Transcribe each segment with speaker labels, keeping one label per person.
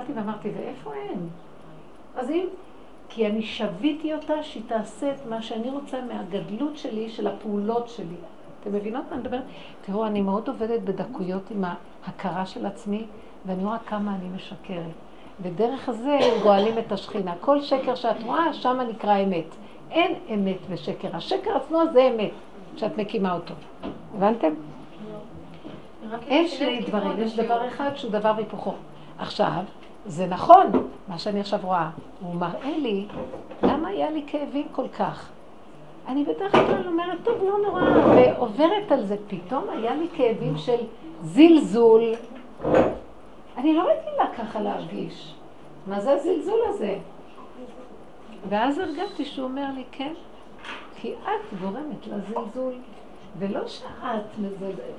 Speaker 1: הסתכלתי ואמרתי, ואיפה הם? אז אם... כי אני שוויתי אותה שהיא תעשה את מה שאני רוצה מהגדלות שלי, של הפעולות שלי. אתם מבינות מה אני מדברת? תראו, אני מאוד עובדת בדקויות עם ההכרה של עצמי, ואני רואה כמה אני משקרת. ודרך זה גואלים את השכינה. כל שקר שאת רואה, שם נקרא אמת. אין אמת ושקר. השקר עצמו זה אמת, כשאת מקימה אותו. הבנתם? אין שני דברים, יש דבר אחד שהוא דבר והיפוכו. עכשיו, זה נכון, מה שאני עכשיו רואה. הוא מראה לי, למה היה לי כאבים כל כך? אני בדרך כלל אומרת, טוב, לא נורא, ועוברת על זה. פתאום היה לי כאבים של זלזול. אני לא רגילה ככה להרגיש. מה זה הזלזול הזה? ואז הרגשתי שהוא אומר לי, כן, כי את גורמת לזלזול. ולא שאת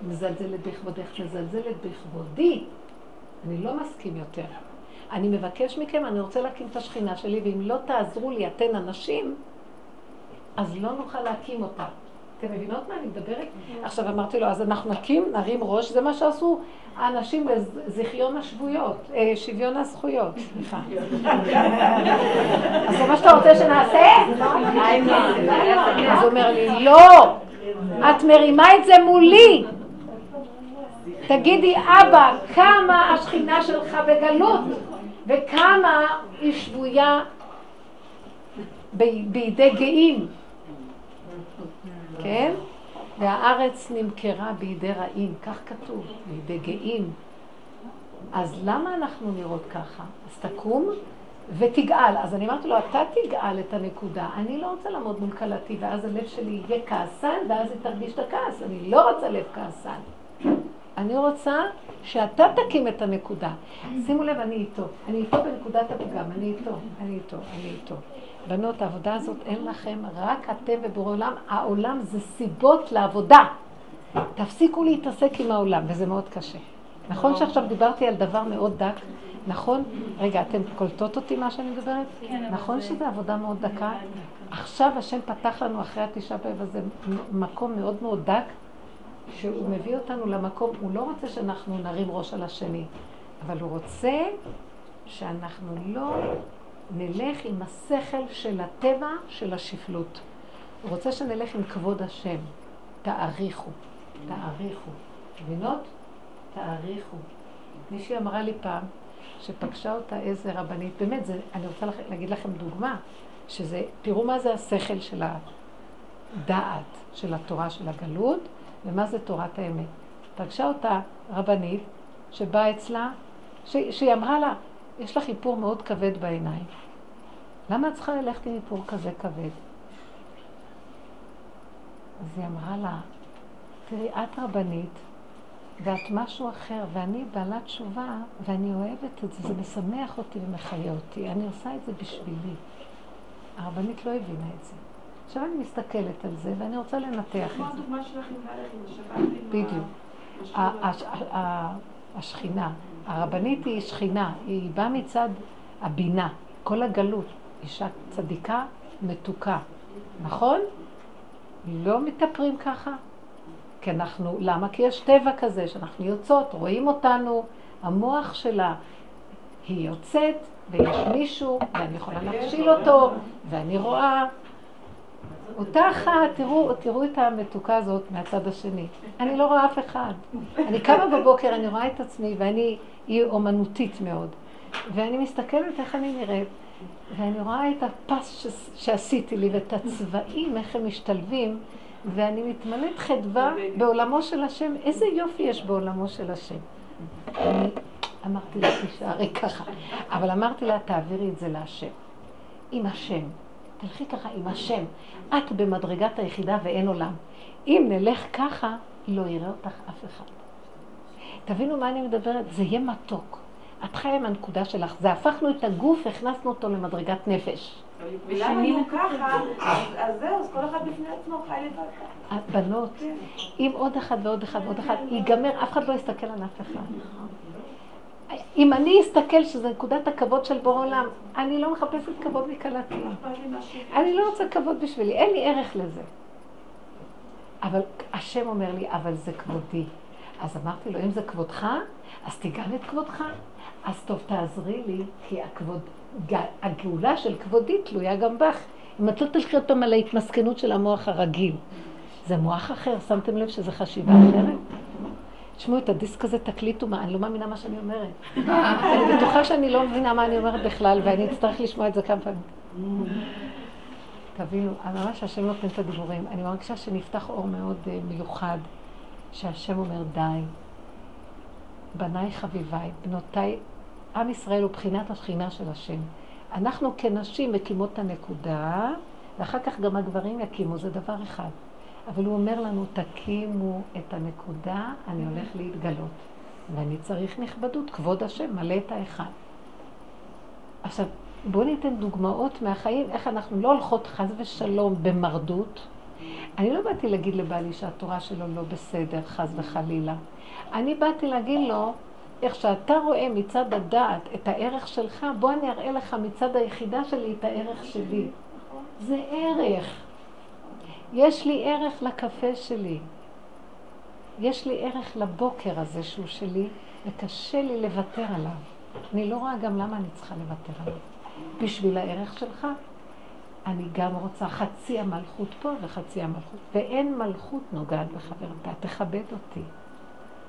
Speaker 1: מזלזלת בכבודך, מזלזלת בכבודי. אני לא מסכים יותר. אני מבקש מכם, אני רוצה להקים את השכינה שלי, ואם לא תעזרו לי, אתן הנשים, אז לא נוכל להקים אותה. אתם מבינות מה אני מדברת? עכשיו אמרתי לו, אז אנחנו נקים, נרים ראש, זה מה שעשו האנשים בזיכיון השבויות, אה, שוויון הזכויות, סליחה. אז זה מה שאתה רוצה שנעשה? אז הוא אומר לי, לא, את מרימה את זה מולי. תגידי, אבא, כמה השכינה שלך בגלות, וכמה היא שבויה בידי גאים. כן? והארץ נמכרה בידי רעים, כך כתוב, בידי גאים. אז למה אנחנו נראות ככה? אז תקום ותגאל. אז אני אמרתי לו, אתה תגאל את הנקודה. אני לא רוצה לעמוד מול כלתי, ואז הלב שלי יהיה כעסן, ואז היא תרגיש את הכעס. אני לא רוצה לב כעסן. אני רוצה שאתה תקים את הנקודה. שימו לב, אני איתו. אני איתו בנקודת הפגם, אני איתו, אני איתו, אני איתו. בנות, העבודה הזאת אין לכם, רק אתם ובורא עולם. העולם זה סיבות לעבודה. תפסיקו להתעסק עם העולם, וזה מאוד קשה. נכון שעכשיו דיברתי על דבר מאוד דק, נכון? רגע, אתן קולטות אותי מה שאני מדברת? כן. נכון שזו עבודה מאוד דקה? עכשיו השם פתח לנו אחרי התשעה באב הזה מקום מאוד מאוד דק, שהוא מביא אותנו למקום, הוא לא רוצה שאנחנו נרים ראש על השני, אבל הוא רוצה שאנחנו לא נלך עם השכל של הטבע של השפלות. הוא רוצה שנלך עם כבוד השם. תעריכו, תעריכו. מבינות? תעריכו. מישהי אמרה לי פעם, שפגשה אותה איזה רבנית, באמת, זה, אני רוצה לח, להגיד לכם דוגמה, שזה, תראו מה זה השכל של הדעת, של התורה של הגלות, ומה זה תורת האמת. פגשה אותה רבנית שבאה אצלה, ש, שהיא אמרה לה, יש לך איפור מאוד כבד בעיניים. למה את צריכה ללכת עם איפור כזה כבד? אז היא אמרה לה, תראי, את רבנית, ואת משהו אחר, ואני בעלת תשובה, ואני אוהבת את זה, זה משמח אותי ומחיה אותי. אני עושה את זה בשבילי. הרבנית לא הבינה את זה. עכשיו אני מסתכלת על זה, ואני רוצה לנתח את זה. כמו הדוגמה שלך עם בדיוק. השכינה. הרבנית היא שכינה, היא באה מצד הבינה, כל הגלות. אישה צדיקה, מתוקה. נכון? לא מתאפרים ככה. כי אנחנו, למה? כי יש טבע כזה שאנחנו יוצאות, רואים אותנו, המוח שלה, היא יוצאת, ויש מישהו, ואני יכולה להכשיל אותו, ואני רואה. אותה אחת, תראו, תראו את המתוקה הזאת מהצד השני. אני לא רואה אף אחד. אני קמה בבוקר, אני רואה את עצמי, ואני, היא אומנותית מאוד. ואני מסתכלת איך אני נראית, ואני רואה את הפס שעשיתי לי, ואת הצבעים, איך הם משתלבים. ואני מתמלאת חדווה בעולמו של השם. איזה יופי יש בעולמו של השם. אני אמרתי לה, תישארי ככה. אבל אמרתי לה, תעבירי את זה להשם. עם השם. תלכי ככה עם השם. את במדרגת היחידה ואין עולם. אם נלך ככה, לא יראה אותך אף אחד. תבינו מה אני מדברת? זה יהיה מתוק. את חיה עם הנקודה שלך. זה הפכנו את הגוף, הכנסנו אותו למדרגת נפש.
Speaker 2: ושינינו ככה, אז זהו, אז כל אחד בפני עצמו חי לבד ככה.
Speaker 1: הבנות, אם עוד אחד ועוד אחד ועוד אחד, ייגמר, אף אחד לא יסתכל על אף אחד. אם אני אסתכל שזה נקודת הכבוד של בור עולם, אני לא מחפשת כבוד מכלתי. אני לא רוצה כבוד בשבילי, אין לי ערך לזה. אבל השם אומר לי, אבל זה כבודי. אז אמרתי לו, אם זה כבודך, אז תיגל את כבודך. אז טוב, תעזרי לי, כי הכבוד, הגאולה של כבודי תלויה גם בך. אם את לא תלכי עוד פעם על ההתמסכנות של המוח הרגיל. זה מוח אחר, שמתם לב שזה חשיבה אחרת? תשמעו את הדיסק הזה, תקליטו מה, אני לא מאמינה מה שאני אומרת. אני בטוחה שאני לא מבינה מה אני אומרת בכלל, ואני אצטרך לשמוע את זה כמה פעמים. תבינו, ממש השם נותן את הדיבורים. אני מרגישה שנפתח אור מאוד אה, מיוחד, שהשם אומר די. בניי חביביי, בנותיי, עם ישראל הוא בחינת השכינה של השם. אנחנו כנשים מקימות את הנקודה, ואחר כך גם הגברים יקימו, זה דבר אחד. אבל הוא אומר לנו, תקימו את הנקודה, אני הולך להתגלות. ואני צריך נכבדות, כבוד השם, מלא את האחד. עכשיו, בואו ניתן דוגמאות מהחיים, איך אנחנו לא הולכות חס ושלום במרדות. אני לא באתי להגיד לבעלי שהתורה שלו לא בסדר, חס וחלילה. אני באתי להגיד לו, איך שאתה רואה מצד הדעת את הערך שלך, בוא אני אראה לך מצד היחידה שלי את הערך שלי. זה ערך. יש לי ערך לקפה שלי. יש לי ערך לבוקר הזה שהוא שלי, וקשה לי לוותר עליו. אני לא רואה גם למה אני צריכה לוותר עליו. בשביל הערך שלך, אני גם רוצה חצי המלכות פה וחצי המלכות. ואין מלכות נוגעת בחברתה, תכבד אותי.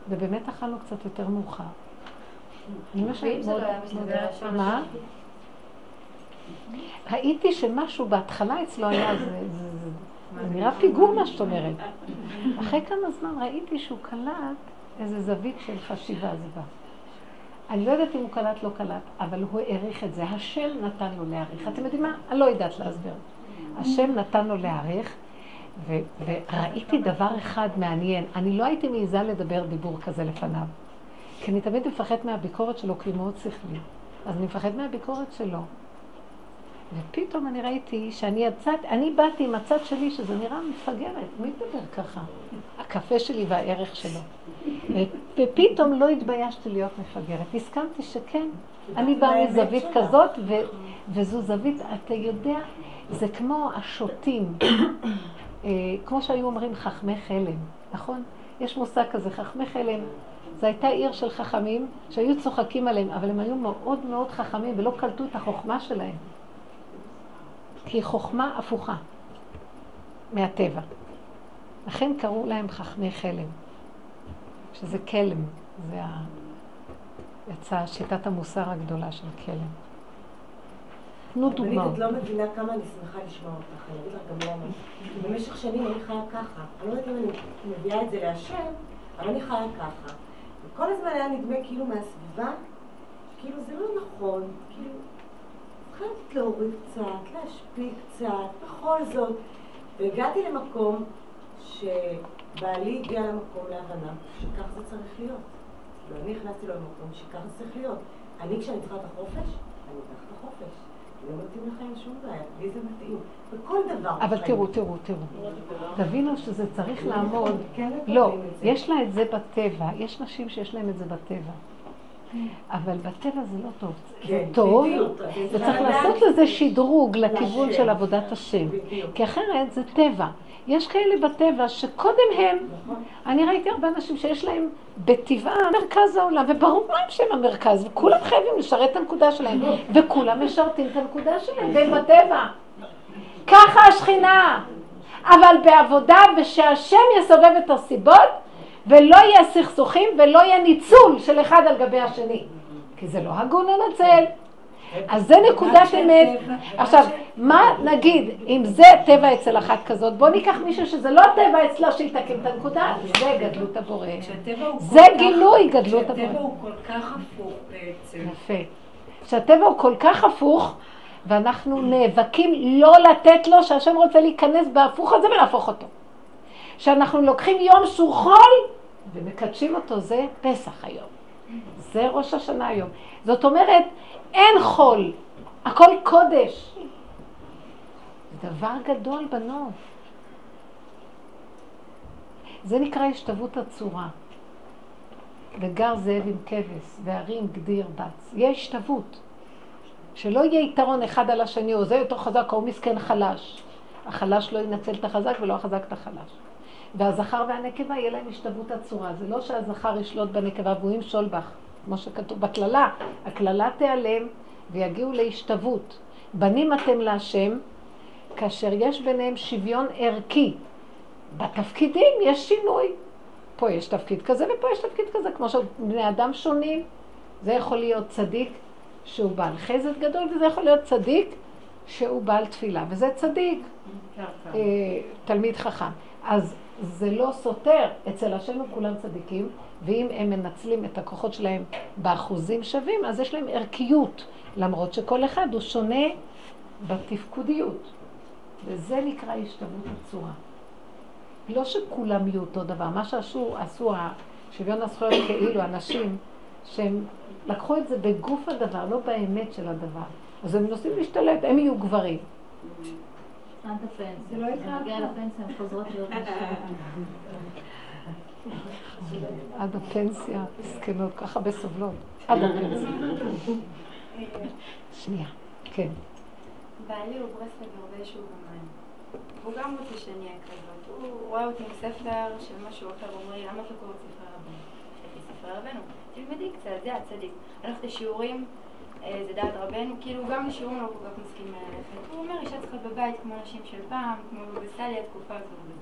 Speaker 1: ובאמת אכלנו קצת יותר מאוחר.
Speaker 2: ואם זה לא היה מסתדר,
Speaker 1: מה? ראיתי שמשהו בהתחלה אצלו היה, זה, זה, נראה פיגור מה שאת אומרת. אחרי כמה זמן ראיתי שהוא קלט איזה זווית של חשיבה זבה. אני לא יודעת אם הוא קלט, לא קלט, אבל הוא העריך את זה. השם נתן לו להעריך. אתם יודעים מה? אני לא יודעת להסביר. השם נתן לו להעריך, ו- וראיתי דבר אחד מעניין. אני לא הייתי מעיזה לדבר דיבור כזה לפניו. כי אני תמיד מפחד מהביקורת שלו, כי הוא מאוד שכלי. אז אני מפחד מהביקורת שלו. ופתאום אני ראיתי שאני יצאת, אני באתי עם הצד שלי שזה נראה מפגרת, מי מדבר ככה? הקפה שלי והערך שלו. ופתאום לא התביישתי להיות מפגרת, הסכמתי שכן, אני באה מזווית כזאת, ו, וזו זווית, אתה יודע, זה כמו השוטים, אה, כמו שהיו אומרים חכמי חלם, נכון? יש מושג כזה, חכמי חלם. זו הייתה עיר של חכמים שהיו צוחקים עליהם, אבל הם היו מאוד מאוד חכמים ולא קלטו את החוכמה שלהם. כי היא חוכמה הפוכה מהטבע. לכן קראו להם חכמי חלם, שזה כלם, זה ה... יצאה שיטת המוסר הגדולה של כלם. תנו דוגמאות.
Speaker 3: את לא מבינה כמה אני שמחה לשמוע אותך, אני אגיד לך גם למה. במשך שנים אני חיה ככה. אני לא יודעת אם אני מביאה את זה להשם, אבל אני חיה ככה. וכל הזמן היה נדמה כאילו מהסביבה, כאילו זה לא נכון, להוריד קצת, להשפיע קצת, בכל זאת. והגעתי למקום שבעלי הגיע למקום להבנה שכך זה צריך להיות. ואני הכנסתי לו למקום שכך זה צריך להיות. אני, כשאני צריכה את החופש, אני אקח את החופש. לא מתאים לכם שום בעיה, לי זה מתאים. בכל דבר.
Speaker 1: אבל תראו, תראו, תראו. תבינו שזה צריך לעמוד. לא, יש לה את זה בטבע. יש נשים שיש להן את זה בטבע. אבל בטבע זה לא טוב. זה
Speaker 3: כן,
Speaker 1: טוב. וצריך לעשות לזה שדרוג לכיוון של עבודת השם. כי אחרת זה טבע. יש כאלה בטבע שקודם הם, אני ראיתי הרבה אנשים שיש להם בטבעה מרכז העולם, וברור להם שהם המרכז, וכולם חייבים לשרת את הנקודה שלהם, וכולם משרתים את הנקודה שלהם, והם בטבע. ככה השכינה. אבל בעבודה, ושהשם יסובב את הסיבות, ולא יהיה סכסוכים ולא יהיה ניצול של אחד על גבי השני. כי זה לא הגון לנצל. אז זה נקודת אמת. עכשיו, מה נגיד, אם זה טבע אצל אחת כזאת, בוא ניקח מישהו שזה לא טבע אצלה שיתקן את הנקודה, זה גדלות הבורא. זה גילוי גדלות הבורא.
Speaker 4: כשהטבע הוא כל כך הפוך בעצם.
Speaker 1: יפה. כשהטבע הוא כל כך הפוך, ואנחנו נאבקים לא לתת לו, שהשם רוצה להיכנס בהפוך הזה ולהפוך אותו. שאנחנו לוקחים יום שהוא חול ומקדשים אותו, זה פסח היום. זה ראש השנה היום. זאת אומרת, אין חול, הכל קודש. דבר גדול, בנות. זה נקרא השתוות הצורה. וגר זאב עם כבש, והרים גדיר בץ. יהיה השתוות. שלא יהיה יתרון אחד על השני, או זה יותר חזק, או מסכן חלש. החלש לא ינצל את החזק ולא החזק את החלש. והזכר והנקבה יהיה להם השתוות הצורה. זה לא שהזכר ישלוט בנקבה והוא ימשול בך. כמו שכתוב בקללה. הקללה תיעלם ויגיעו להשתוות. בנים אתם להשם, כאשר יש ביניהם שוויון ערכי. בתפקידים יש שינוי. פה יש תפקיד כזה ופה יש תפקיד כזה, כמו שבני אדם שונים. זה יכול להיות צדיק שהוא בעל חסד גדול, וזה יכול להיות צדיק שהוא בעל תפילה, וזה צדיק, אה, תלמיד חכם. אז זה לא סותר, אצל השם הם כולם צדיקים, ואם הם מנצלים את הכוחות שלהם באחוזים שווים, אז יש להם ערכיות, למרות שכל אחד הוא שונה בתפקודיות. וזה נקרא השתוות הצורה. לא שכולם יהיו אותו דבר, מה שעשו, עשו שוויון הזכויות כאילו אנשים שהם לקחו את זה בגוף הדבר, לא באמת של הדבר. אז הם נוסעים להשתלט, הם יהיו גברים.
Speaker 5: עד הפנסיה. לא נגיע לפנסיה, הן חוזרות להיות
Speaker 1: עד הפנסיה, זקנות, ככה בסובלות. עד הפנסיה. שנייה, כן.
Speaker 6: בעלי הוא ברסלבר באיזשהו במים. הוא גם רוצה שאני אהיה כזאת. הוא רואה אותי עם ספר של משהו אחר, הוא אומר לי, למה את לא קוראת ספרי רבנו? ספרי רבנו. תלמדי קצת, זה הצדיק. הלכת לשיעורים, אה, זה דעת רבנו, כאילו גם לשיעורים לא כל כך מסכים ללכת. הוא אומר, אישה צריכה בבית כמו נשים של פעם, כמו בסליה, התקופה הזו.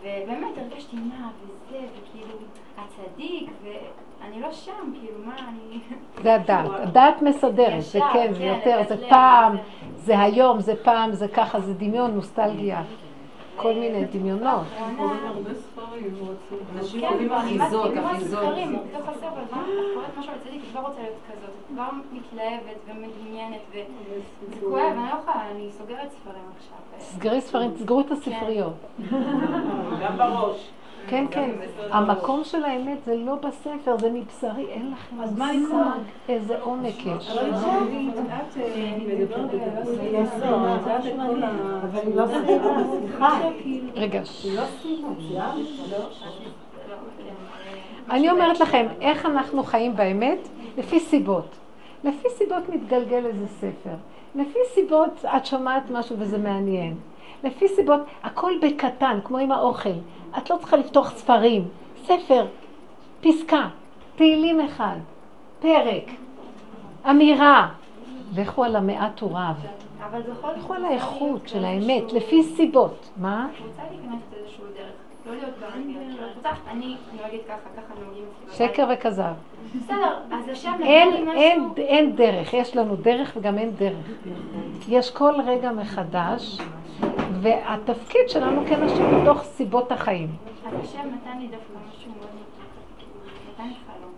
Speaker 6: ובאמת הרגשתי מה וזה, וכאילו, הצדיק, ואני לא שם, כאילו, מה אני...
Speaker 1: זה הדעת, הדעת מסדרת, זה כן, זה כן, יותר, זה פעם, זה היום, זה פעם, זה ככה, זה דמיון, נוסטלגיה. כל מיני דמיונות.
Speaker 6: אנשים אוהבים אחיזות, אחיזות. בתוך הספר, את קוראת משהו על צדיק, כבר רוצה להיות כזאת, כבר מתלהבת ומדמיינת, וזה כואב, אני לא יכולה, אני סוגרת ספרים עכשיו.
Speaker 1: סגרי ספרים, תסגרו את הספריות.
Speaker 2: גם בראש.
Speaker 1: כן, כן. המקום של האמת זה לא בספר, זה מבשרי, אין לכם
Speaker 2: לקרוא?
Speaker 1: איזה עומק יש.
Speaker 2: אבל את מדברת
Speaker 1: רגע. אני אומרת לכם, איך אנחנו חיים באמת? לפי סיבות. לפי סיבות מתגלגל איזה ספר. לפי סיבות את שומעת משהו וזה מעניין. לפי סיבות, הכל בקטן, כמו עם האוכל. את לא צריכה לפתוח ספרים, ספר, פסקה, תהילים אחד, פרק, אמירה. לכו על המעט הוא רב. לכו על האיכות של האמת, לפי סיבות. מה? שקר וכזב.
Speaker 6: בסדר, אז השם
Speaker 1: אין דרך, יש לנו דרך וגם אין דרך. יש כל רגע מחדש והתפקיד שלנו כנשים בתוך סיבות החיים.
Speaker 6: אז השם נתן לי דווקא משהו מאוד נתן לי חלום,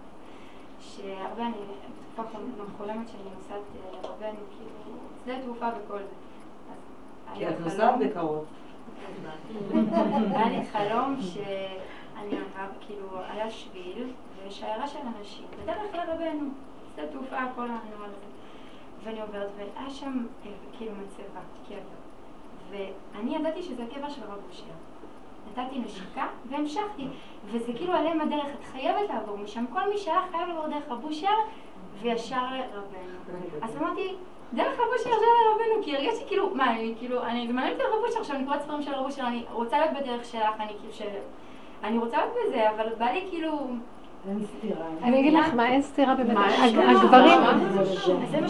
Speaker 6: שהרבה אני בתקופה חולמת שאני נוסעת לרבנו, כאילו, שדה תעופה וכל זה.
Speaker 2: כי את נוסעת בקרוב.
Speaker 6: היה לי חלום שאני עבר, כאילו, היה שביל, ושיירה של אנשים, בדרך לרבנו, שדה תעופה, כל הנוער הזה. ואני עוברת, והיה שם כאילו מצבה, קבר. ואני ידעתי שזה הקבע של רב אושר. נתתי נשיקה והמשכתי, וזה כאילו עליהם הדרך, את חייבת לעבור משם, כל מי שהיה חייב לעבור דרך רב וישר לרבנו. אז אמרתי, דרך רב אושר ישר לרבנו, כי הרגשתי כאילו, מה, אני כאילו, אני, זה מעניין אותי רב אושר, עכשיו אני קוראת ספרים של רב אושר, אני רוצה להיות בדרך שלך, אני כאילו. אני רוצה להיות בזה, אבל בא לי כאילו...
Speaker 1: אני אגיד לך מה, אין סתירה באמת. הגברים,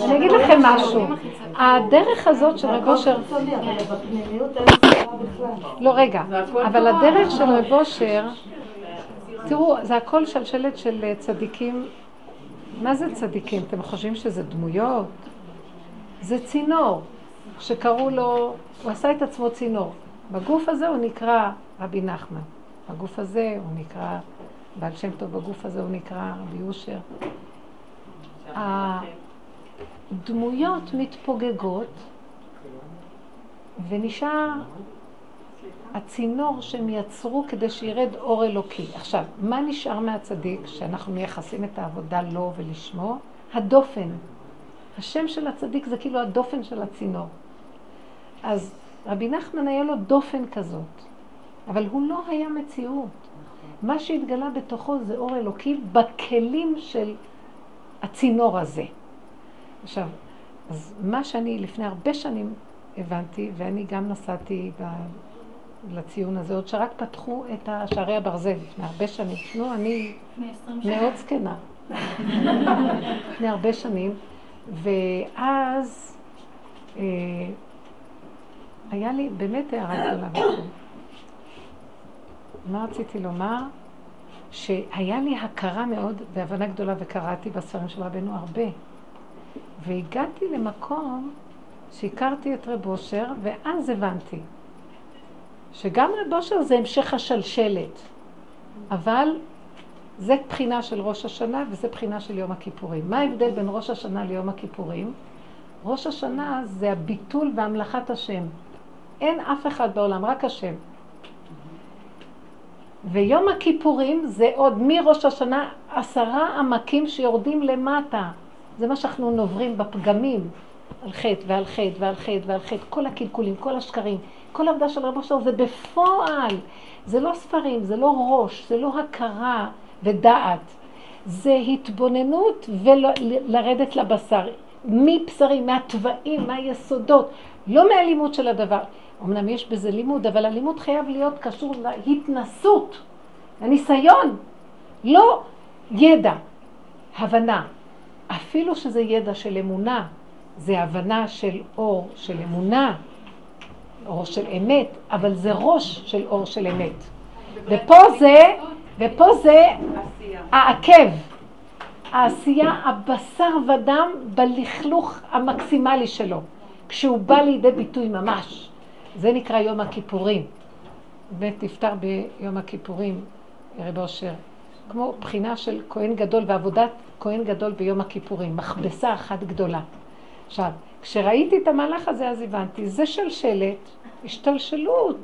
Speaker 1: אני אגיד לכם משהו. הדרך הזאת של רב אושר... לא, רגע. אבל הדרך של רב אושר... תראו, זה הכל שלשלת של צדיקים. מה זה צדיקים? אתם חושבים שזה דמויות? זה צינור, שקראו לו, הוא עשה את עצמו צינור. בגוף הזה הוא נקרא רבי נחמן. בגוף הזה הוא נקרא בעל שם טוב בגוף הזה הוא נקרא רבי אושר. הדמויות מתפוגגות ונשאר הצינור שהם יצרו כדי שירד אור אלוקי. עכשיו, מה נשאר מהצדיק שאנחנו מייחסים את העבודה לו ולשמו? הדופן. השם של הצדיק זה כאילו הדופן של הצינור. אז רבי נחמן היה לו דופן כזאת, אבל הוא לא היה מציאות. מה שהתגלה בתוכו זה אור אלוקי בכלים של הצינור הזה. עכשיו, אז מה שאני לפני הרבה שנים הבנתי, ואני גם נסעתי ב... לציון הזה, עוד שרק פתחו את שערי הברזל לפני הרבה שנים. נו, אני מאוד זקנה. לפני הרבה שנים, ואז אה, היה לי באמת הערה גדולה. מה רציתי לומר? שהיה לי הכרה מאוד והבנה גדולה, וקראתי בספרים של רבנו הרבה. והגעתי למקום שהכרתי את רב אושר, ואז הבנתי שגם רב אושר זה המשך השלשלת, אבל זה בחינה של ראש השנה וזה בחינה של יום הכיפורים. מה ההבדל בין ראש השנה ליום הכיפורים? ראש השנה זה הביטול והמלאכת השם. אין אף אחד בעולם, רק השם. ויום הכיפורים זה עוד מראש השנה עשרה עמקים שיורדים למטה. זה מה שאנחנו נוברים בפגמים, על חטא ועל חטא ועל חטא ועל חטא, כל הקלקולים, כל השקרים, כל העבודה של רב אושר זה בפועל. זה לא ספרים, זה לא ראש, זה לא הכרה ודעת. זה התבוננות ולרדת לבשר. מבשרים, מהתוואים, מהיסודות, לא מהלימוד של הדבר. אמנם יש בזה לימוד, אבל הלימוד חייב להיות קשור להתנסות, לניסיון, לא ידע, הבנה. אפילו שזה ידע של אמונה, זה הבנה של אור של אמונה, אור של אמת, אבל זה ראש של אור של אמת. ופה זה, ופה זה העקב, העשייה, הבשר ודם בלכלוך המקסימלי שלו, כשהוא בא לידי ביטוי ממש. זה נקרא יום הכיפורים. ותפטר ביום הכיפורים, רב אושר, כמו בחינה של כהן גדול ועבודת כהן גדול ביום הכיפורים, מכבסה אחת גדולה. עכשיו, כשראיתי את המהלך הזה אז הבנתי, זה שלשלת, השתלשלות.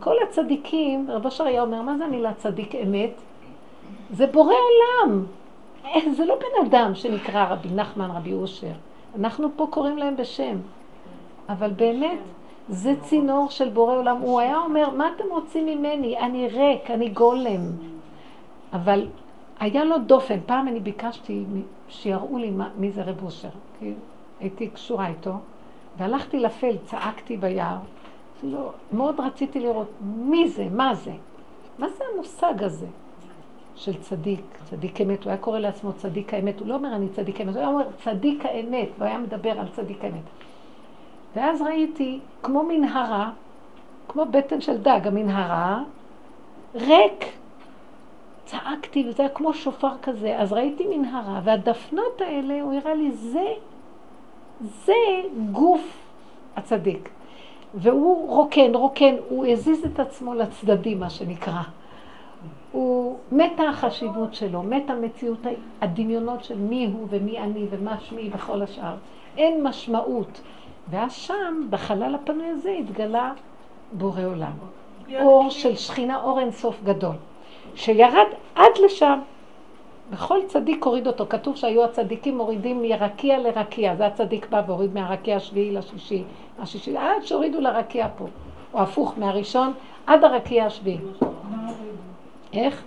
Speaker 1: כל הצדיקים, רב אושר היה אומר, מה זה המילה צדיק אמת? זה בורא עולם. אה, זה לא בן אדם שנקרא רבי נחמן, רבי אושר. אנחנו פה קוראים להם בשם. אבל באמת, זה צינור של בורא עולם. הוא היה אומר, מה אתם רוצים ממני? אני ריק, אני גולם. אבל היה לו דופן. פעם אני ביקשתי שיראו לי מי זה רב אושר. כי הייתי קשורה איתו, והלכתי לפל, צעקתי ביער. לא, מאוד רציתי לראות מי זה, מה זה. מה זה המושג הזה של צדיק, צדיק אמת? הוא היה קורא לעצמו צדיק האמת. הוא לא אומר אני צדיק אמת, הוא היה אומר צדיק האמת, והוא היה מדבר על צדיק האמת. ואז ראיתי כמו מנהרה, כמו בטן של דג, המנהרה, ריק. צעקתי, וזה היה כמו שופר כזה. אז ראיתי מנהרה, והדפנות האלה, הוא הראה לי, זה, זה גוף הצדיק. והוא רוקן, רוקן, הוא הזיז את עצמו לצדדים, מה שנקרא. הוא מתה החשיבות שלו, מתה המציאות, הדמיונות של מי הוא ומי אני ומה שמי וכל השאר. אין משמעות. ואז שם, בחלל הפנוי הזה, התגלה בורא עולם. אור של שכינה, אור אינסוף גדול, שירד עד לשם. בכל צדיק הוריד אותו. כתוב שהיו הצדיקים מורידים מרקיע לרקיע. זה הצדיק בא והוריד מהרקיע השביעי לשישי, השישי, עד שהורידו לרקיע פה. או הפוך, מהראשון עד הרקיע השביעי. איך?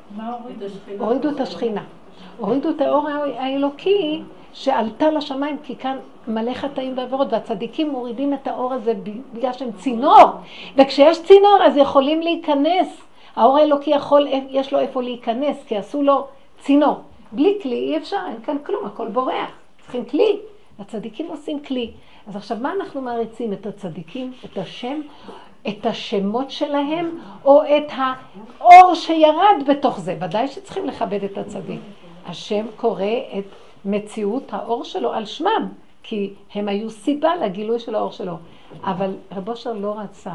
Speaker 1: הורידו את השכינה. הורידו את האור האלוקי שעלתה לשמיים, כי כאן מלא חטאים ועבירות, והצדיקים מורידים את האור הזה בגלל שהם צינור. וכשיש צינור אז יכולים להיכנס. האור האלוקי יכול, יש לו איפה להיכנס, כי עשו לו צינור. בלי כלי אי אפשר, אין כאן כלום, הכל בורח. צריכים כלי. הצדיקים עושים כלי. אז עכשיו, מה אנחנו מעריצים? את הצדיקים, את השם, את השמות שלהם, או את האור שירד בתוך זה? ודאי שצריכים לכבד את הצדיק. השם קורא את מציאות האור שלו על שמם, כי הם היו סיבה לגילוי של האור שלו. אבל רב אושר לא רצה.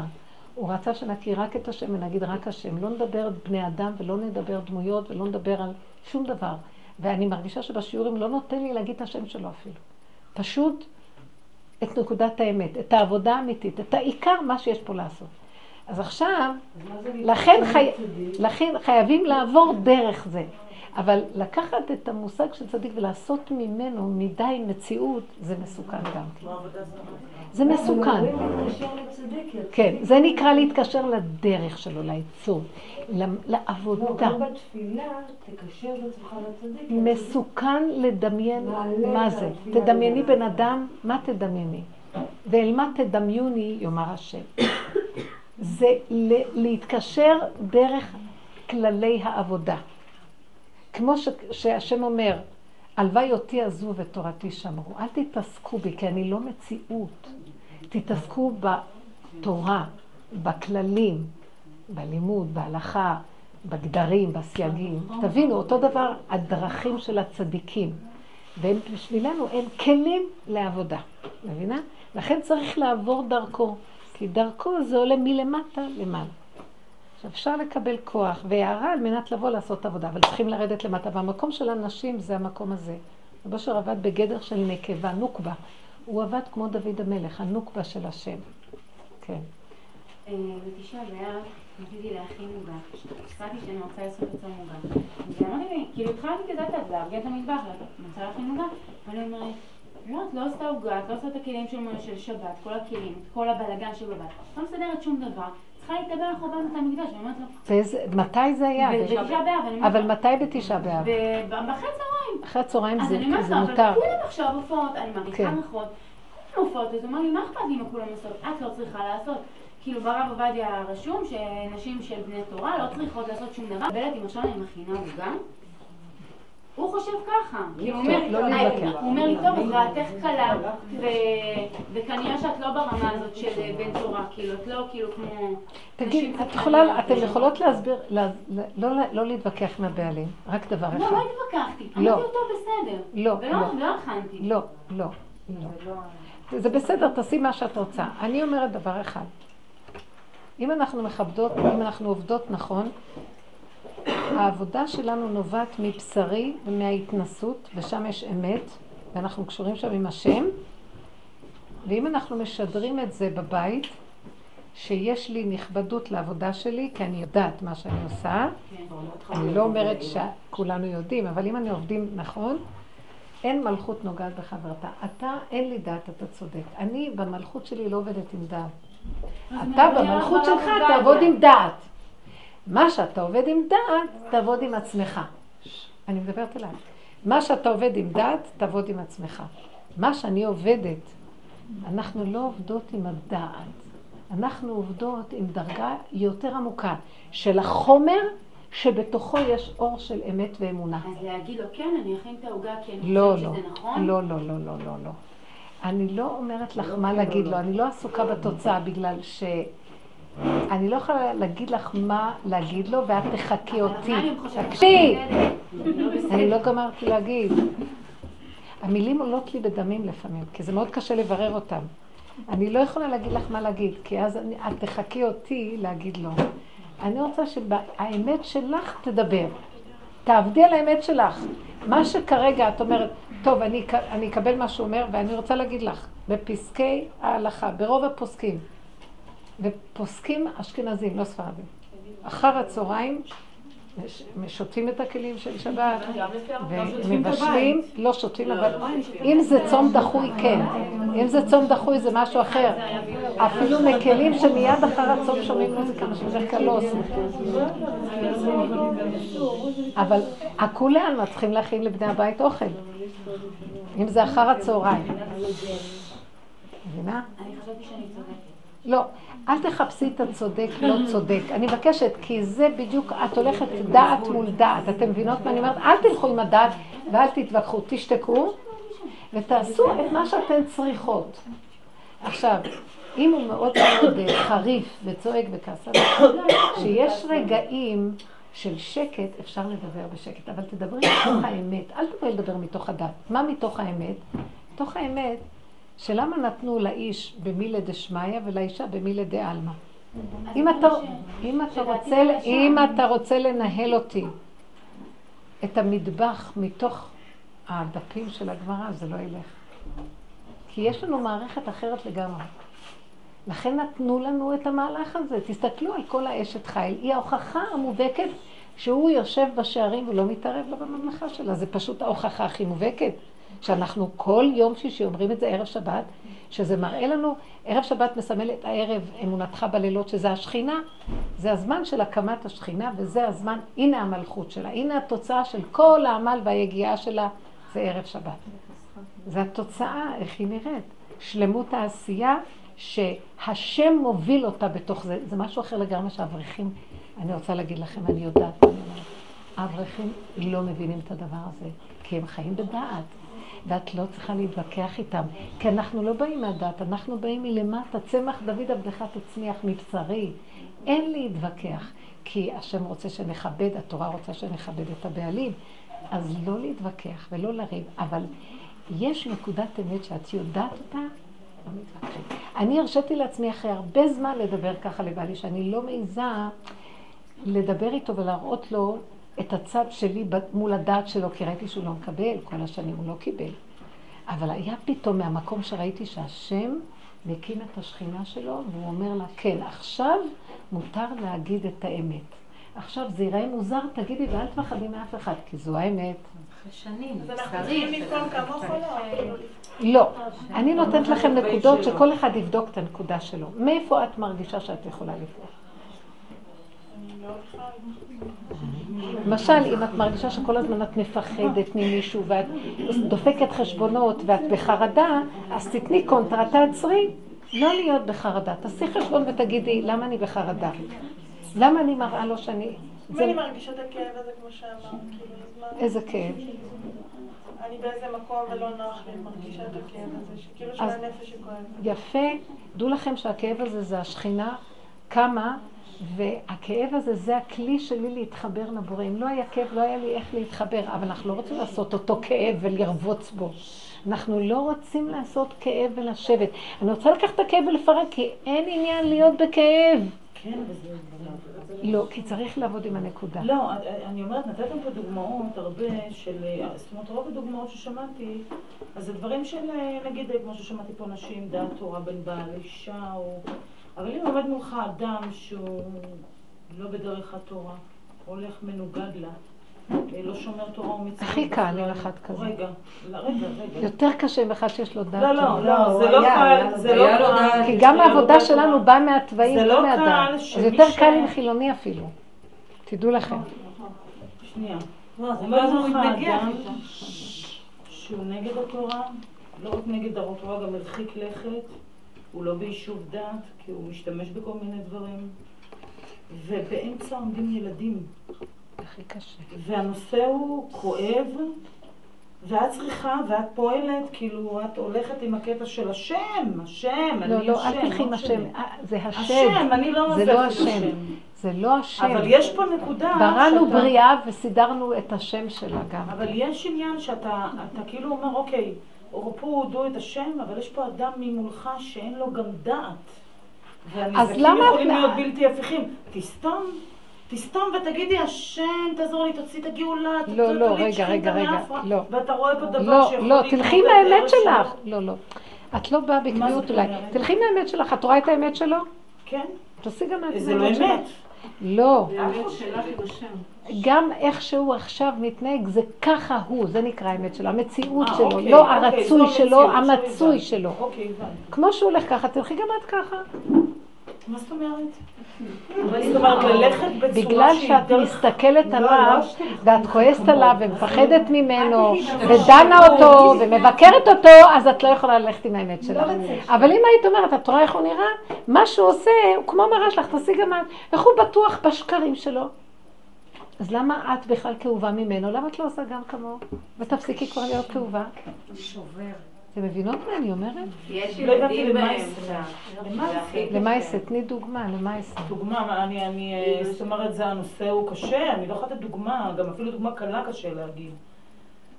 Speaker 1: הוא רצה שנכיר רק את השם ונגיד רק השם. לא נדבר בני אדם ולא נדבר דמויות ולא נדבר על שום דבר. ואני מרגישה שבשיעורים לא נותן לי להגיד את השם שלו אפילו. פשוט את נקודת האמת, את העבודה האמיתית, את העיקר, מה שיש פה לעשות. אז עכשיו, לכן, חי... לכן חייבים לעבור דרך זה. אבל לקחת את המושג של צדיק ולעשות ממנו מדי מציאות, זה מסוכן גם כן. זה מסוכן. כן, זה נקרא להתקשר לדרך שלו, לעיצוב, לעבודה. מסוכן לדמיין מה זה. תדמייני בן אדם, מה תדמייני? ואל מה תדמיוני, יאמר השם. זה להתקשר דרך כללי העבודה. כמו ש, שהשם אומר, הלוואי אותי עזו ותורתי שמרו. אל תתעסקו בי, כי אני לא מציאות. תתעסקו בתורה, בכללים, בלימוד, בהלכה, בגדרים, בסייגים. תבינו, אותו דבר הדרכים של הצדיקים. והם בשבילנו הם כלים לעבודה, מבינה? לכן צריך לעבור דרכו, כי דרכו זה עולה מלמטה למעלה. עכשיו אפשר לקבל כוח והערה על מנת לבוא לעשות עבודה, אבל צריכים לרדת למטה. והמקום של הנשים זה המקום הזה. רבו שר עבד בגדר של נקבה, נוקבה. הוא עבד כמו דוד המלך, הנוקבה של השם. כן.
Speaker 7: אה, בתשעה באב רציתי להכין עוגה. החלטתי שאני רוצה לעשות את עוגה. ואמרתי לי, כאילו התחלתי כזה, את לארגן את המטבח, רוצה להכין עוגה. ואני אומרת, לא, את לא עושה עוגה, את לא עושה את הכלים של שבת, כל הכלים, כל הבלאגן שבבית. את לא מסדרת שום דבר. צריכה להתאבל על חורבן בית המקדש, אני אומרת לו...
Speaker 1: מתי זה היה?
Speaker 7: בתשעה באב.
Speaker 1: אבל מתי בתשעה באב?
Speaker 7: אחרי צהריים.
Speaker 1: אחרי הצהריים זה
Speaker 7: מותר.
Speaker 1: אז אני אומרת לו, אבל
Speaker 7: כולם עכשיו עופות, אני מריחה כן. ריחות. כולם עופות, אז הוא אמר לי, מה אכפת לי אם כולם עושות? את לא צריכה לעשות. כאילו ברב עובדיה רשום שנשים של בני תורה לא צריכות לעשות שום דבר. אם עכשיו אני מכינה עוגה, הוא חושב ככה. כאילו, לא הוא אומר לי, טוב, רעתך קלה, וכנראה שאת לא ברמה הזאת של בן תורה, כאילו, את לא כאילו כמו...
Speaker 1: תגיד, את יכולה, אתן יכולות להסביר, לא, לא להתווכח עם הבעלים, רק דבר אחד.
Speaker 7: לא, לא התווכחתי, אמרתי אותו בסדר.
Speaker 1: לא, לא.
Speaker 7: ולא הכנתי.
Speaker 1: לא, לא, לא. זה בסדר, תעשי מה שאת רוצה. אני אומרת דבר אחד. אם אנחנו מכבדות, אם אנחנו עובדות נכון, העבודה שלנו נובעת מבשרי ומההתנסות, ושם יש אמת, ואנחנו קשורים שם עם השם, ואם אנחנו משדרים את זה בבית, שיש לי נכבדות לעבודה שלי, כי אני יודעת מה שאני עושה, אני לא אומרת שכולנו יודעים, אבל אם אני עובדים נכון, אין מלכות נוגעת בחברתה. אתה, אין לי דעת, אתה צודק. אני במלכות שלי לא עובדת עם דעת. אתה במלכות שלך תעבוד עם דעת. מה שאתה עובד עם דעת, תעבוד עם עצמך. אני מדברת אליי. מה שאתה עובד עם דעת, תעבוד עם עצמך. מה שאני עובדת, אנחנו לא עובדות עם הדעת. אנחנו עובדות עם דרגה יותר עמוקה של החומר שבתוכו יש אור של אמת ואמונה.
Speaker 7: אז להגיד לו, כן, אני אכין את העוגה כי אני
Speaker 1: לא,
Speaker 7: חושבת
Speaker 1: לא,
Speaker 7: שזה נכון?
Speaker 1: לא, לא, לא, לא, לא, לא. אני לא אומרת לך מה להגיד לו, אני לא עסוקה בתוצאה בגלל ש... אני לא יכולה להגיד לך מה להגיד לו, ואת תחכי אותי. תקשיבי! אני לא גמרתי להגיד. המילים עולות לי בדמים לפעמים, כי זה מאוד קשה לברר אותם. אני לא יכולה להגיד לך מה להגיד, כי אז אני, את תחכי אותי להגיד לו. אני רוצה שהאמת שלך תדבר. תעבדי על האמת שלך. מה שכרגע את אומרת, טוב, אני, אני אקבל מה שהוא אומר, ואני רוצה להגיד לך, בפסקי ההלכה, ברוב הפוסקים, ופוסקים אשכנזים, לא ספרדים, אחר הצהריים שוטפים את הכלים של שבת, ומבשלים, לא שוטפים, אבל אם זה צום דחוי, כן. אם זה צום דחוי זה משהו אחר. אפילו מקלים שמיד אחר הצום שומעים מוזיקה, שבדרך כלל לא עושים. אבל הכולם צריכים להכין לבני הבית אוכל. אם זה אחר הצהריים. מבינה?
Speaker 7: אני חשבתי שאני צודקת.
Speaker 1: לא, אל תחפשי את הצודק, לא צודק. אני מבקשת, כי זה בדיוק, את הולכת דעת מול דעת. אתם מבינות מה אני אומרת? אל תלכו עם הדעת ואל תתווכחו, תשתקו ותעשו את מה שאתן צריכות. עכשיו, אם הוא מאוד מאוד אה, חריף וצועק וכעסה, שיש רגעים של שקט, אפשר לדבר בשקט, אבל תדברי מתוך האמת, אל תבואי לדבר מתוך הדת. מה מתוך האמת? מתוך האמת שלמה נתנו לאיש במילי דשמיא ולאישה במילי דעלמא? אם אתה, אם, אתה רוצה, אם אתה רוצה לנהל אותי את המטבח מתוך הדפים של הגמרא, זה לא ילך. כי יש לנו מערכת אחרת לגמרי. לכן נתנו לנו את המהלך הזה. תסתכלו על כל האשת חיל. היא ההוכחה המובהקת שהוא יושב בשערים ולא מתערב לה בממלכה שלה. זה פשוט ההוכחה הכי מובהקת. שאנחנו כל יום שישי אומרים את זה ערב שבת, שזה מראה לנו, ערב שבת מסמל את הערב אמונתך בלילות, שזה השכינה, זה הזמן של הקמת השכינה, וזה הזמן, הנה המלכות שלה, הנה התוצאה של כל העמל והיגיעה שלה, זה ערב שבת. זה התוצאה, איך היא נראית. שלמות העשייה, שהשם מוביל אותה בתוך זה, זה משהו אחר לגמרי שהאברכים, אני רוצה להגיד לכם, אני יודעת אני אומרת. האברכים לא מבינים את הדבר הזה. כי הם חיים בדעת. ואת לא צריכה להתווכח איתם, כי אנחנו לא באים מהדעת, אנחנו באים מלמטה, צמח דוד עבדך תצמיח מבשרי. אין להתווכח, כי השם רוצה שנכבד, התורה רוצה שנכבד את הבעלים. אז לא להתווכח ולא לריב, אבל יש נקודת אמת שאת יודעת אותה, לא מתווכחים. אני הרשיתי לעצמי אחרי הרבה זמן לדבר ככה לבעלי, שאני לא מעיזה לדבר איתו ולהראות לו את הצד שלי מול הדעת שלו, כי ראיתי שהוא לא מקבל, כל השנים הוא לא קיבל. אבל היה פתאום מהמקום שראיתי שהשם מקים את השכינה שלו, והוא אומר לה, כן, עכשיו מותר להגיד את האמת. עכשיו זה ייראה מוזר, תגידי, ואל תפחדי מאף אחד, כי זו האמת.
Speaker 2: שנים, אז אנחנו צריכים לנקום כמוך או לא?
Speaker 1: לא. אני נותנת לכם נקודות שכל אחד יבדוק את הנקודה שלו. מאיפה את מרגישה שאת יכולה לבדוק? למשל, אם את מרגישה שכל הזמן את מפחדת ממישהו ואת דופקת חשבונות ואת בחרדה, אז תתני קונטרה, תעצרי. לא להיות בחרדה. תעשי חשבון ותגידי, למה אני בחרדה? למה אני מראה לו שאני...
Speaker 2: אם אני מרגישה את הכאב הזה, כמו שאמרת, כאילו.
Speaker 1: איזה כאב?
Speaker 2: אני באיזה מקום ולא נוח לי, מרגישה את הכאב הזה, שכאילו של הנפש שכואבת.
Speaker 1: יפה. דעו לכם שהכאב הזה זה השכינה קמה, והכאב הזה זה הכלי שלי להתחבר לבורא. אם לא היה כאב, לא היה לי איך להתחבר, אבל אנחנו לא רוצים לעשות אותו כאב ולרבוץ בו. אנחנו לא רוצים לעשות כאב ולשבת. אני רוצה לקחת את הכאב ולפרק, כי אין עניין להיות בכאב.
Speaker 8: כן, וזה...
Speaker 1: לא, כי צריך לעבוד עם הנקודה.
Speaker 8: לא, אני אומרת, נתתם פה דוגמאות הרבה של, זאת אומרת, רוב הדוגמאות ששמעתי, אז זה דברים של, נגיד, כמו ששמעתי פה נשים, דעת תורה בין בעל אישה, או... אבל אם עומד מולך אדם שהוא לא בדרך התורה, הולך מנוגד לה, לא שומר תורה ומצוות.
Speaker 1: הכי קל עם אחד כזה.
Speaker 8: רגע, רגע, רגע.
Speaker 1: יותר קשה עם אחד שיש לו דעת.
Speaker 8: לא, לא, לא, זה לא קל, זה לא קל.
Speaker 1: כי גם העבודה שלנו באה מהתוואים, לא מהדעת. זה יותר קל עם חילוני אפילו. תדעו לכם.
Speaker 8: שנייה. אומר לך אדם שהוא נגד התורה, לא רק נגד התורה, גם הרחיק לכת, הוא לא ביישוב דעת, כי הוא משתמש בכל מיני דברים, ובאמצע עומדים ילדים.
Speaker 1: הכי קשה.
Speaker 8: והנושא הוא כואב, ואת צריכה, ואת פועלת, כאילו, את הולכת עם הקטע של השם, השם, אני
Speaker 1: לא,
Speaker 8: השם.
Speaker 1: לא, אל תלכי עם השם, זה השם.
Speaker 8: השם, אני לא
Speaker 1: לא השם. זה לא השם.
Speaker 8: אבל יש פה נקודה
Speaker 1: בראנו בריאה וסידרנו את השם שלה גם.
Speaker 8: אבל יש עניין שאתה אתה כאילו אומר, אוקיי, פה הודו את השם, אבל יש פה אדם ממולך שאין לו גם דעת. והנזקים יכולים להיות בלתי הפיכים. תסתום. תסתום ותגידי, השם, תעזור לי, תוציא את הגאולה,
Speaker 1: לא, לא, רגע, רגע, רגע, לא.
Speaker 8: ואתה רואה פה דבר
Speaker 1: לא,
Speaker 8: שיכול
Speaker 1: לא, תלכי מהאמת שלך. לא, לא. את לא באה בקביעות אולי. תלכי מהאמת שלך. את רואה את האמת שלו?
Speaker 8: כן.
Speaker 1: תעשי גם את
Speaker 8: זה לא אמת.
Speaker 1: לא. גם איך שהוא עכשיו מתנהג, זה ככה הוא, זה נקרא האמת שלו, המציאות שלו,
Speaker 8: אוקיי,
Speaker 1: לא
Speaker 8: אוקיי,
Speaker 1: הרצוי שלו, המצוי שלו.
Speaker 8: אוקיי,
Speaker 1: כמו שהוא הולך ככה, תלכי גם את ככה.
Speaker 8: מה זאת אומרת? זאת אומרת, ללכת בצורה שהיא
Speaker 1: בגלל שאת מסתכלת עליו, ואת כועסת עליו ומפחדת ממנו, ודנה אותו ומבקרת אותו, אז את לא יכולה ללכת עם האמת שלך. אבל אם היית אומרת, את רואה איך הוא נראה? מה שהוא עושה, הוא כמו מראה שלך, תעשי גם את. איך הוא בטוח בשקרים שלו? אז למה את בכלל כאובה ממנו? למה את לא עושה גם כמוהו? ותפסיקי כבר להיות כאובה. אתם מבינות מה אני אומרת?
Speaker 4: יש ילדים באמצע.
Speaker 1: למעשה, תני דוגמה, למעשה.
Speaker 8: דוגמה, אני, אני, זאת אומרת, זה הנושא הוא קשה, אני לא יכולה לתת דוגמה, גם אפילו דוגמה קלה קשה להגיד.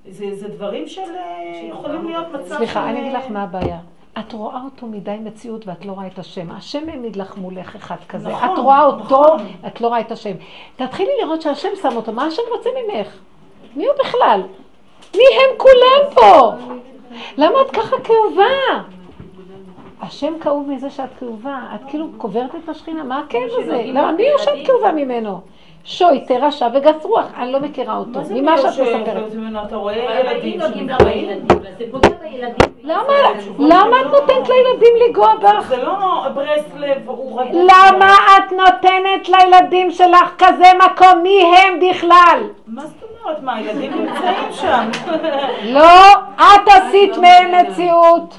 Speaker 8: זה, זה דברים של יכולים להיות מצב של...
Speaker 1: סליחה, אני אגיד לך מה הבעיה. את רואה אותו מדי מציאות ואת לא רואה את השם. השם העמיד לך מולך אחד כזה.
Speaker 8: נכון,
Speaker 1: את רואה אותו,
Speaker 8: נכון.
Speaker 1: את לא רואה את השם. תתחילי לראות שהשם שם אותו, מה השם רוצה ממך? מי הוא בכלל? מי הם כולם פה? למה את ככה כאובה? השם כאוב מזה שאת כאובה, את כאילו קוברת את השכינה, מה הכאב הזה? למה מי הוא שאת כאובה ממנו? שוי, תרשע וגס רוח, אני לא מכירה אותו,
Speaker 8: מה זה
Speaker 1: ממה
Speaker 8: מי
Speaker 1: שאת
Speaker 8: יושב
Speaker 1: מספרת.
Speaker 8: ממנו? אתה רואה ילדים
Speaker 5: בילדים, זה פוגע בילדים.
Speaker 1: למה למה את נותנת לילדים לנגוע בך?
Speaker 8: זה לא ברסלב, הוא רגוע.
Speaker 1: למה את נותנת לילדים שלך כזה מקום? מי הם בכלל?
Speaker 8: מה זאת אומרת? מה, הילדים נמצאים שם?
Speaker 1: לא, את עשית מהם מציאות.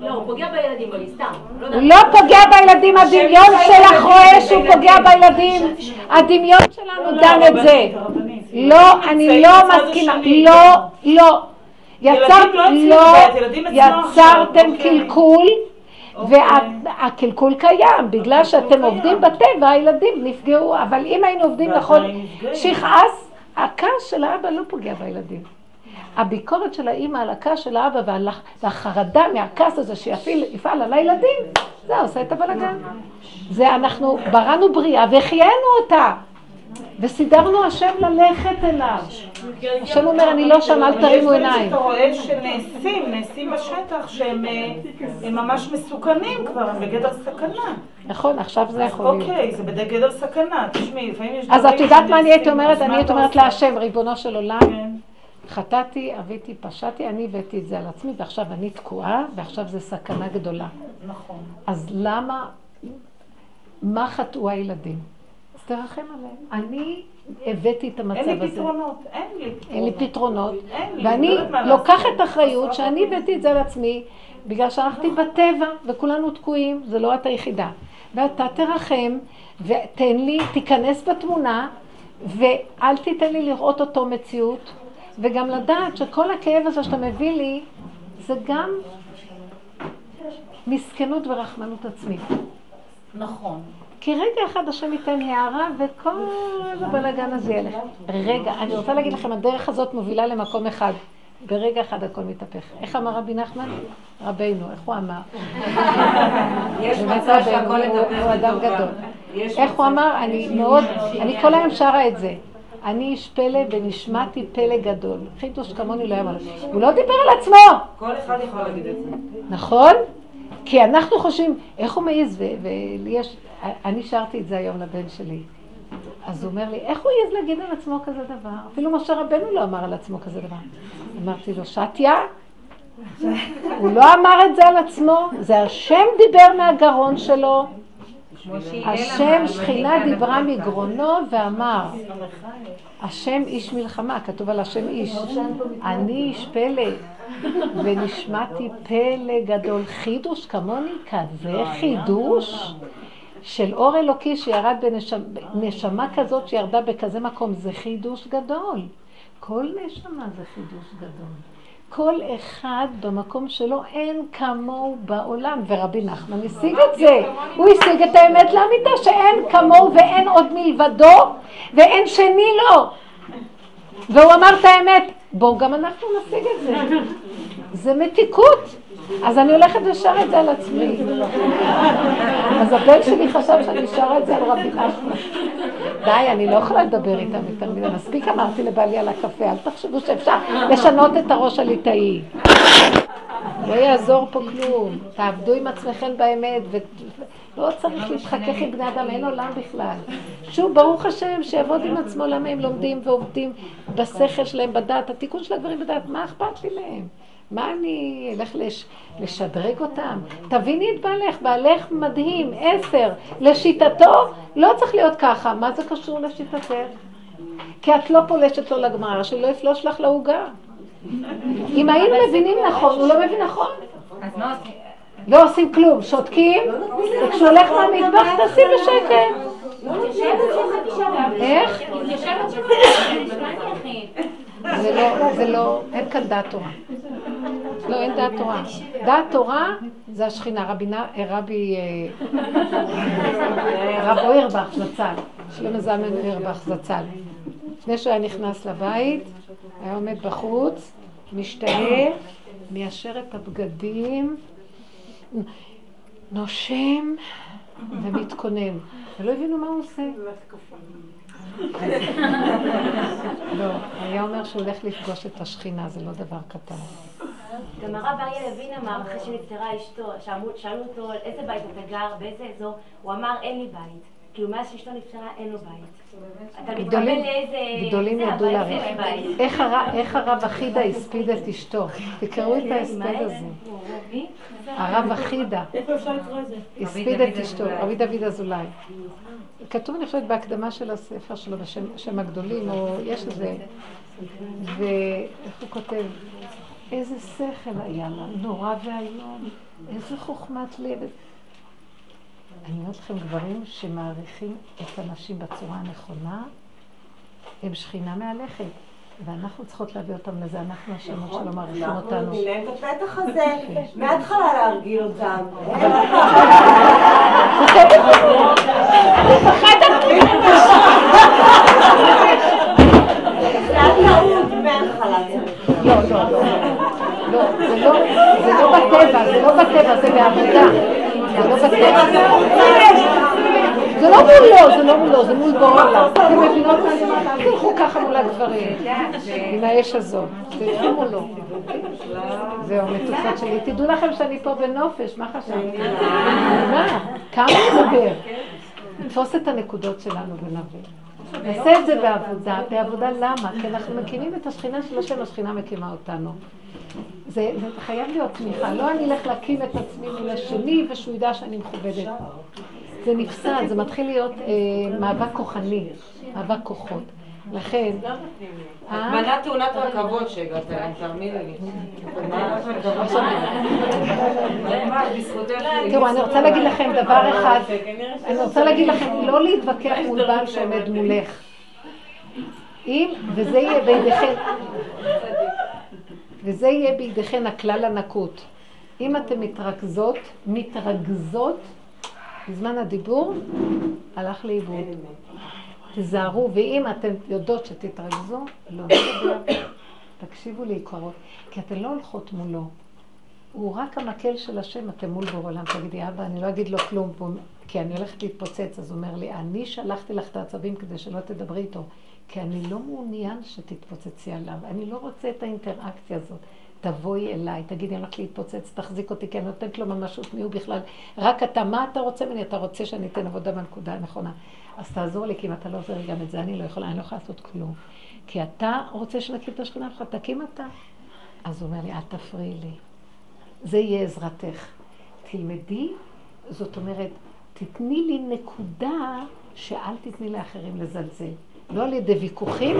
Speaker 5: לא, הוא פוגע בילדים, אבל סתם.
Speaker 1: הוא לא פוגע בילדים, הדמיון שלך רואה שהוא פוגע בילדים. הדמיון שלנו דן את זה. לא, אני לא מסכימה, לא, לא. יצרת, לא, יצרתם קלקול. והקלקול קיים, בגלל שאתם עובדים בטבע, הילדים נפגעו, אבל אם היינו עובדים נכון, שיכעס, הכעס של האבא לא פוגע בילדים. הביקורת של האימא על הכעס של האבא והחרדה מהכעס הזה שיפעל על הילדים, זה עושה את הבלגן. זה אנחנו בראנו בריאה והחיינו אותה. וסידרנו השם ללכת אליו. השם אומר, אני לא שם, אל תרימו עיניים.
Speaker 8: שאתה רואה שנעשים, נעשים בשטח, שהם אה, ממש מסוכנים כבר, הם בגדר סכנה.
Speaker 1: נכון, עכשיו זה יכול להיות.
Speaker 8: אוקיי, זה בגדר סכנה. תשמעי, לפעמים יש
Speaker 1: דברים... אז את יודעת מה אני הייתי אומרת? אני הייתי אומרת להשם, ריבונו של עולם. כן. חטאתי, אביתי, פשעתי, אני הבאתי את זה על עצמי, ועכשיו אני תקועה, ועכשיו זה סכנה גדולה.
Speaker 8: נכון.
Speaker 1: אז למה, מה חטאו הילדים? תרחם עליהם. אני הבאתי את המצב הזה.
Speaker 8: אין לי פתרונות, אין לי
Speaker 1: פתרונות. אין לי פתרונות, ואני לוקחת אחריות שאני הבאתי את זה על עצמי, בגלל שהלכתי בטבע, וכולנו תקועים, זה לא את היחידה. ואתה תרחם, ותן לי, תיכנס בתמונה, ואל תיתן לי לראות אותו מציאות, וגם לדעת שכל הכאב הזה שאתה מביא לי, זה גם מסכנות ורחמנות עצמית.
Speaker 8: נכון.
Speaker 1: כי רגע אחד השם ייתן הערה וכל הבלאגן הזה ילך. רגע, אני רוצה להגיד לכם, הדרך הזאת מובילה למקום אחד. ברגע אחד הכל מתהפך. איך אמר רבי נחמן? רבינו, איך הוא אמר?
Speaker 3: יש מצב שהכל
Speaker 1: לדבר הוא אדם גדול. איך הוא אמר? אני מאוד, אני כל היום שרה את זה. אני איש פלא ונשמעתי פלא גדול. חידוש כמוני לא אמר. הוא לא דיבר על עצמו.
Speaker 3: כל אחד יכול להגיד את זה.
Speaker 1: נכון? כי אנחנו חושבים, איך הוא מעז, ולי יש, אני שרתי את זה היום לבן שלי. אז הוא אומר לי, איך הוא העז להגיד על עצמו כזה דבר? אפילו משה רבנו לא אמר על עצמו כזה דבר. אמרתי לו, שתיה, הוא לא אמר את זה על עצמו, זה השם דיבר מהגרון שלו. השם שכינה דיברה מגרונו ואמר, השם איש מלחמה, כתוב על השם איש, אני איש פלא, ונשמעתי פלא גדול, חידוש כמוני, כזה חידוש של אור אלוקי שירד בנשמה כזאת שירדה בכזה מקום, זה חידוש גדול. כל נשמה זה חידוש גדול. כל אחד במקום שלו אין כמוהו בעולם, ורבי נחמן השיג את זה. הוא השיג את האמת לאמיתה שאין כמוהו ואין עוד מלבדו ואין שני לו. והוא אמר את האמת, בואו גם אנחנו נשיג את זה. זה מתיקות. אז אני הולכת ושרה את זה על עצמי. אז הבן שלי חשב שאני שרה את זה על רבי נחמן. די, אני לא יכולה לדבר איתם יותר מדי. מספיק אמרתי לבעלי על הקפה, אל תחשבו שאפשר לשנות את הראש הליטאי. לא יעזור פה כלום. תעבדו עם עצמכם באמת, ולא צריך להתחכך עם בני אדם, אין עולם בכלל. שוב, ברוך השם, שיעבוד עם עצמו, למה הם לומדים ועובדים בשכל שלהם, בדעת, התיקון של הדברים בדעת, מה אכפת לי מהם? מה אני אלך לש... לשדרג אותם? תביני את בעלך, בעלך מדהים, עשר. לשיטתו לא צריך להיות ככה. מה זה קשור לשיטתך? כי את לא פולשת לו לגמר, שלא יפלוש לך לעוגה. אם היינו מבינים נכון, הוא לא מבין נכון. אז מה עושים? לא עושים כלום, שותקים, וכשהוא הולך מהמטבח תעשי בשקט. איך? זה לא, זה לא, אין כאן דעת תורה. לא, אין דעת תורה. דעת תורה זה השכינה. רבי, רבי, אה, רב אוירבך זצ"ל, שלמה זלמן אוירבך זצ"ל. לפני שהוא היה נכנס לבית, היה עומד בחוץ, משתאה, מיישר את הבגדים, נושם ומתכונן. ולא הבינו מה הוא עושה. לא, היה אומר שהוא הולך לפגוש את השכינה, זה לא דבר קטן.
Speaker 9: גם הרב אריה לוין אמר, אחרי שנפטרה אשתו, שאלו אותו איזה בית אתה גר, באיזה אזור, הוא אמר אין לי בית. כאילו מאז שאשתו נפטרה אין לו בית. אתה מתכוון לאיזה...
Speaker 1: גדולים ידעו להעריך. איך הרב אחידה הספיד את אשתו? תקראו את ההספד הזה. הרב אחידה. הספיד את אשתו, רבי דוד אזולאי. כתוב, אני חושבת, בהקדמה של הספר שלו בשם הגדולים, או יש איזה... ואיך הוא כותב? איזה שכל היה לה, נורא ואיום, איזה חוכמת לב. אני אומרת לכם, גברים שמעריכים את הנשים בצורה הנכונה, הם שכינה מהלכת. ואנחנו צריכות להביא אותם לזה, אנחנו השמות
Speaker 3: נכון.
Speaker 1: שלא מעריכים
Speaker 3: אנחנו
Speaker 1: אותנו.
Speaker 3: נותנים להם את הפתח הזה, מההתחלה להרגיל אותם.
Speaker 1: לא, לא, לא. לא, זה לא, זה לא בטבע, זה לא בטבע, זה בעבודה. זה לא בטבע. זה לא מולו, זה לא מולו, זה מול בורא עולם. אתם מבינות מה אני אומרת? תלכו ככה מול הגברים. עם האש הזאת. תלכו מולו. זהו, מתוקות שלי. תדעו לכם שאני פה בנופש, מה חשבתי? מה? כמה נדבר? נתפוס את הנקודות שלנו ונבין. נעשה את זה בעבודה, בעבודה למה? כי אנחנו מקימים את השכינה של השם, השכינה מקימה אותנו. זה, זה חייב להיות תמיכה, לא אני אלך להקים את עצמי מול השני ושהוא ידע שאני מכובדת. זה נפסד, זה מתחיל להיות אה, מאבק כוחני, מאבק כוחות. לכן, אה?
Speaker 10: מנה תאונת רכבות שהגעת אליהם, תאמיני לי.
Speaker 1: תראו, אני רוצה להגיד לכם דבר אחד, אני רוצה להגיד לכם, לא להתווכח מול בעל שעומד מולך. אם, וזה יהיה בידיכם, וזה יהיה בידיכם הכלל הנקוט. אם אתן מתרכזות, מתרכזות, בזמן הדיבור, הלך לאיבוד. תיזהרו, ואם אתן יודעות שתתרכזו, לא נדבר. תקשיבו לעיקרות, כי אתן לא הולכות מולו. הוא רק המקל של השם, אתם מול בור. תגידי, אבא, אני לא אגיד לו כלום, כי אני הולכת להתפוצץ. אז הוא אומר לי, אני שלחתי לך את העצבים כדי שלא תדברי איתו, כי אני לא מעוניין שתתפוצצי עליו. אני לא רוצה את האינטראקציה הזאת. תבואי אליי, תגידי, אני הולכת להתפוצץ, תחזיק אותי, כי אני נותנת לו ממשות, מי הוא בכלל? רק אתה, מה אתה רוצה ממני? אתה רוצה שאני אתן עבודה בנקודה הנכונה. אז תעזור לי, כי אם אתה לא עוזר גם את זה, אני לא יכולה, אני לא יכולה לעשות כלום. כי אתה רוצה שנקים את השכינה שלך, תקים אתה. אז הוא אומר לי, אל תפריעי לי. זה יהיה עזרתך. תלמדי, זאת אומרת, תתני לי נקודה שאל תתני לאחרים לזלזל. לא על ידי ויכוחים,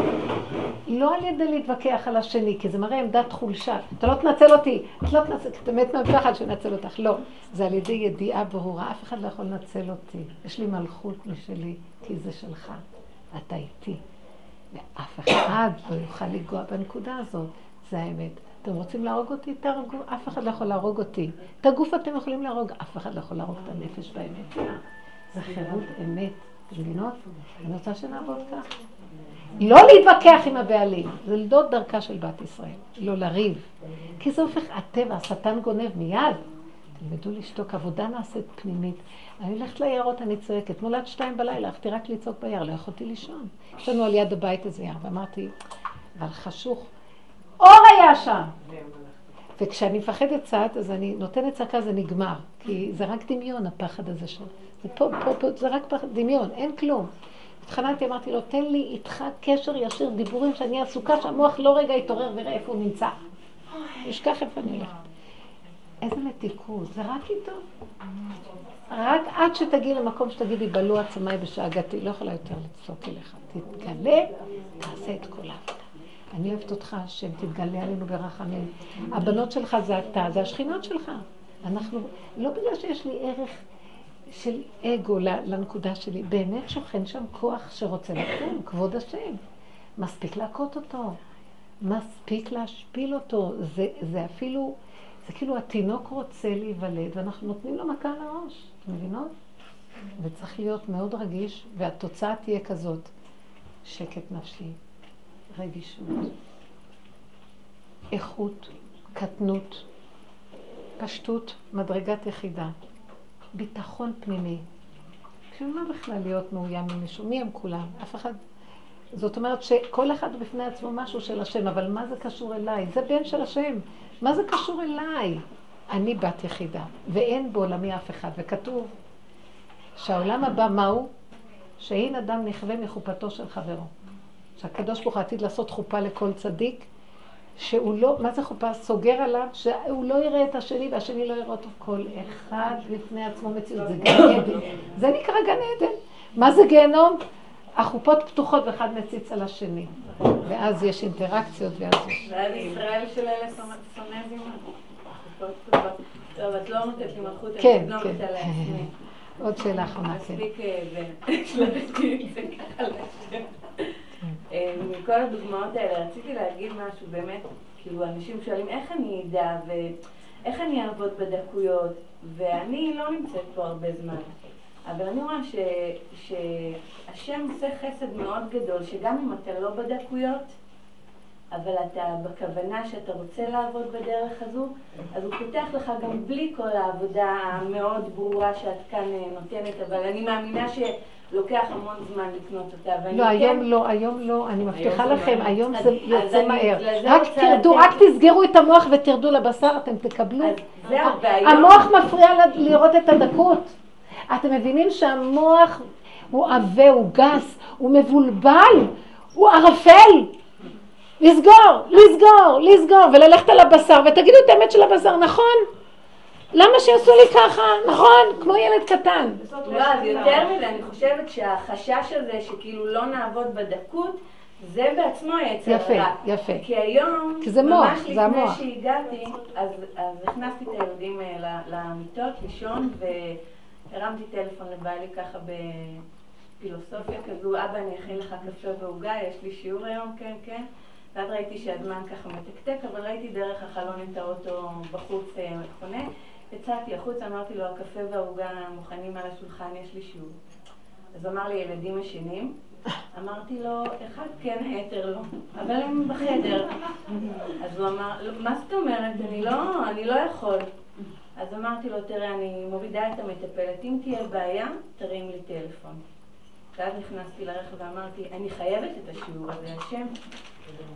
Speaker 1: לא על ידי להתווכח על השני, כי זה מראה עמדת חולשה. אתה לא תנצל אותי, את לא תנצל, אתה מת מהפחד שנצל אותך. לא, זה על ידי ידיעה ברורה, אף אחד לא יכול לנצל אותי. יש לי מלכות משלי, כי זה שלך, אתה איתי. ואף אחד לא יוכל לנגוע בנקודה הזאת, זה האמת. אתם רוצים להרוג אותי? תהרגו, אף אחד לא יכול להרוג אותי. את הגוף אתם יכולים להרוג, אף אחד לא יכול להרוג את הנפש באמת. זה חירות אמת. מבינות? אני רוצה שנעבוד כך. לא להתווכח עם הבעלים, זה לדוד דרכה של בת ישראל, לא לריב. כי זה הופך, הטבע, השטן גונב מיד. תלמדו לשתוק, עבודה נעשית פנימית. אני הולכת ליערות, אני צועקת. מולד שתיים בלילה, הלכתי רק לצעוק ביער, לא יכולתי לישון. יש לנו על יד הבית איזה יער, ואמרתי, אבל חשוך. אור היה שם! וכשאני מפחדת צעד, אז אני נותנת צעקה, זה נגמר. כי זה רק דמיון, הפחד הזה שלו. פה, פה, פה, זה רק דמיון, אין כלום. התחננתי, אמרתי לו, תן לי איתך קשר ישיר, דיבורים שאני עסוקה, שהמוח לא רגע יתעורר ויראה איפה הוא נמצא. ישכח איפה אני הולכת. איזה מתיקות, זה רק איתו. רק עד שתגיעי למקום שתגידי, בלו עצמיי בשאגתי, לא יכולה יותר לצעוק אליך. תתגלה, תעשה את כל העבודה. אני אוהבת אותך, השם, תתגלה עלינו ברחמים. הבנות שלך זה אתה, זה השכינות שלך. אנחנו, לא בגלל שיש לי ערך של אגו לנקודה שלי, באמת שוכן שם כוח שרוצה לקום, כבוד השם. מספיק להכות אותו, מספיק להשפיל אותו. זה, זה אפילו, זה כאילו התינוק רוצה להיוולד ואנחנו נותנים לו מכה על הראש, אתם מבינות? וצריך להיות מאוד רגיש, והתוצאה תהיה כזאת, שקט נפשי, רגישות, איכות, קטנות, פשטות, מדרגת יחידה. ביטחון פנימי. בשביל מה בכלל להיות מאוים ממישהו? מי הם כולם? אף אחד... זאת אומרת שכל אחד בפני עצמו משהו של השם, אבל מה זה קשור אליי? זה בן של השם. מה זה קשור אליי? אני בת יחידה, ואין בעולמי אף אחד. וכתוב שהעולם הבא מהו? שאין אדם נכווה מחופתו של חברו. שהקדוש ברוך הוא עתיד לעשות חופה לכל צדיק, שהוא לא, מה זה חופה? סוגר עליו, שהוא לא יראה את השני והשני לא יראה אותו. כל אחד לפני עצמו מציאות. זה גן עדן. זה נקרא גן עדן. מה זה גיהנום? החופות פתוחות ואחד מציץ על השני. ואז יש אינטראקציות ואז יש...
Speaker 4: ועד ישראל של אלה שונא זימה. טוב, את לא נותנת לי מלכות, אני לא. נותנת לעצמי.
Speaker 1: עוד שאלה אחרונה, כן.
Speaker 4: מספיק, אה, זה, מכל הדוגמאות האלה, רציתי להגיד משהו, באמת, כאילו, אנשים שואלים איך אני אדע ואיך אני אעבוד בדקויות, ואני לא נמצאת פה הרבה זמן. אבל אני רואה ש, שהשם עושה חסד מאוד גדול, שגם אם אתה לא בדקויות, אבל אתה בכוונה שאתה רוצה לעבוד בדרך הזו, אז הוא פותח לך גם בלי כל העבודה המאוד ברורה שאת כאן אה, נותנת, אבל אני מאמינה שלוקח המון זמן לקנות אותה.
Speaker 1: לא, היום כן... לא, היום לא, אני מבטיחה לכם, היום זה יוצא מהר. רק תרדו, רק תסגרו את המוח ותרדו לבשר, אתם תקבלו. המוח מפריע לראות את הדקות. אתם מבינים שהמוח הוא עבה, הוא גס, הוא מבולבל, הוא ערפל. לסגור, לסגור, לסגור, וללכת על הבשר, ותגידו את האמת של הבשר, נכון? למה שיעשו לי ככה? נכון, כמו ילד קטן.
Speaker 4: לא, אז יותר מזה, אני חושבת שהחשש הזה שכאילו לא נעבוד בדקות, זה בעצמו יצר
Speaker 1: יפה, רע. יפה.
Speaker 4: כי היום,
Speaker 1: כי זה מוח, זה המוח.
Speaker 4: ממש לפני שהגעתי, אז, אז הכנסתי את הילדים אה, למיטות לישון, והרמתי טלפון לבעלי ככה בפילוסופיה כזו, אבא אני אכין לך קפה ועוגה, יש לי שיעור היום, כן, כן. ואז ראיתי שהזמן ככה מתקתק, אבל ראיתי דרך החלון את האוטו בחוץ אה, חונה. יצאתי החוצה, אמרתי לו, הקפה והעוגה מוכנים על השולחן, יש לי שיעור. אז אמר לי, ילדים ישנים? אמרתי לו, אחד כן, היתר לא, אבל הם בחדר. אז הוא אמר, לא, מה זאת אומרת? אני לא, אני לא יכול. אז אמרתי לו, תראה, אני מורידה את המטפלת, אם תהיה בעיה, תרים לי טלפון. ואז נכנסתי לרכב ואמרתי, אני חייבת את השיעור הזה, השם.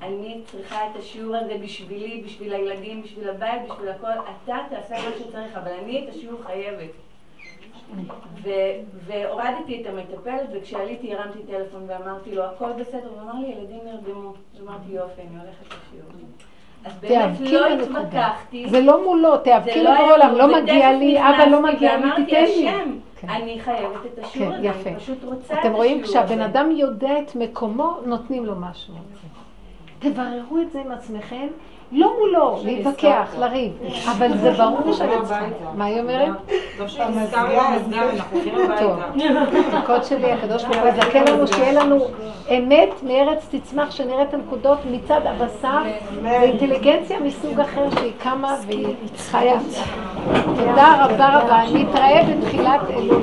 Speaker 4: אני צריכה את השיעור הזה בשבילי, בשביל הילדים, בשביל הבית, בשביל הכל. אתה תעשה מה שצריך, אבל אני את השיעור חייבת. והורדתי את המטפלת, וכשעליתי הרמתי טלפון ואמרתי לו, הכל בסדר, הוא אמר לי, ילדים נרדמו. אז אמרתי, יופי, אני הולכת לשיעור. אז באמת לא התווכחתי.
Speaker 1: זה לא מולו, תיאבקי לו בעולם, לא מגיע לי, אבא לא מגיע לי, תיתן לי.
Speaker 4: כן. אני חייבת את השיעור כן, הזה, אני פשוט רוצה את השיעור
Speaker 1: הזה. אתם רואים, כשהבן אדם יודע את מקומו, נותנים לו משהו. תבררו את זה עם עצמכם, לא מולו, להתווכח, לריב, אבל זה ברור שאני צריכה. מה היא אומרת? טוב, הקוד שלי, הקדוש ברוך הוא יזכה לנו, שיהיה לנו אמת מארץ תצמח, שנראה את הנקודות מצד הבשר, ואינטליגנציה מסוג אחר שהיא קמה והיא חיה. תודה רבה רבה, נתראה בתחילת אלול.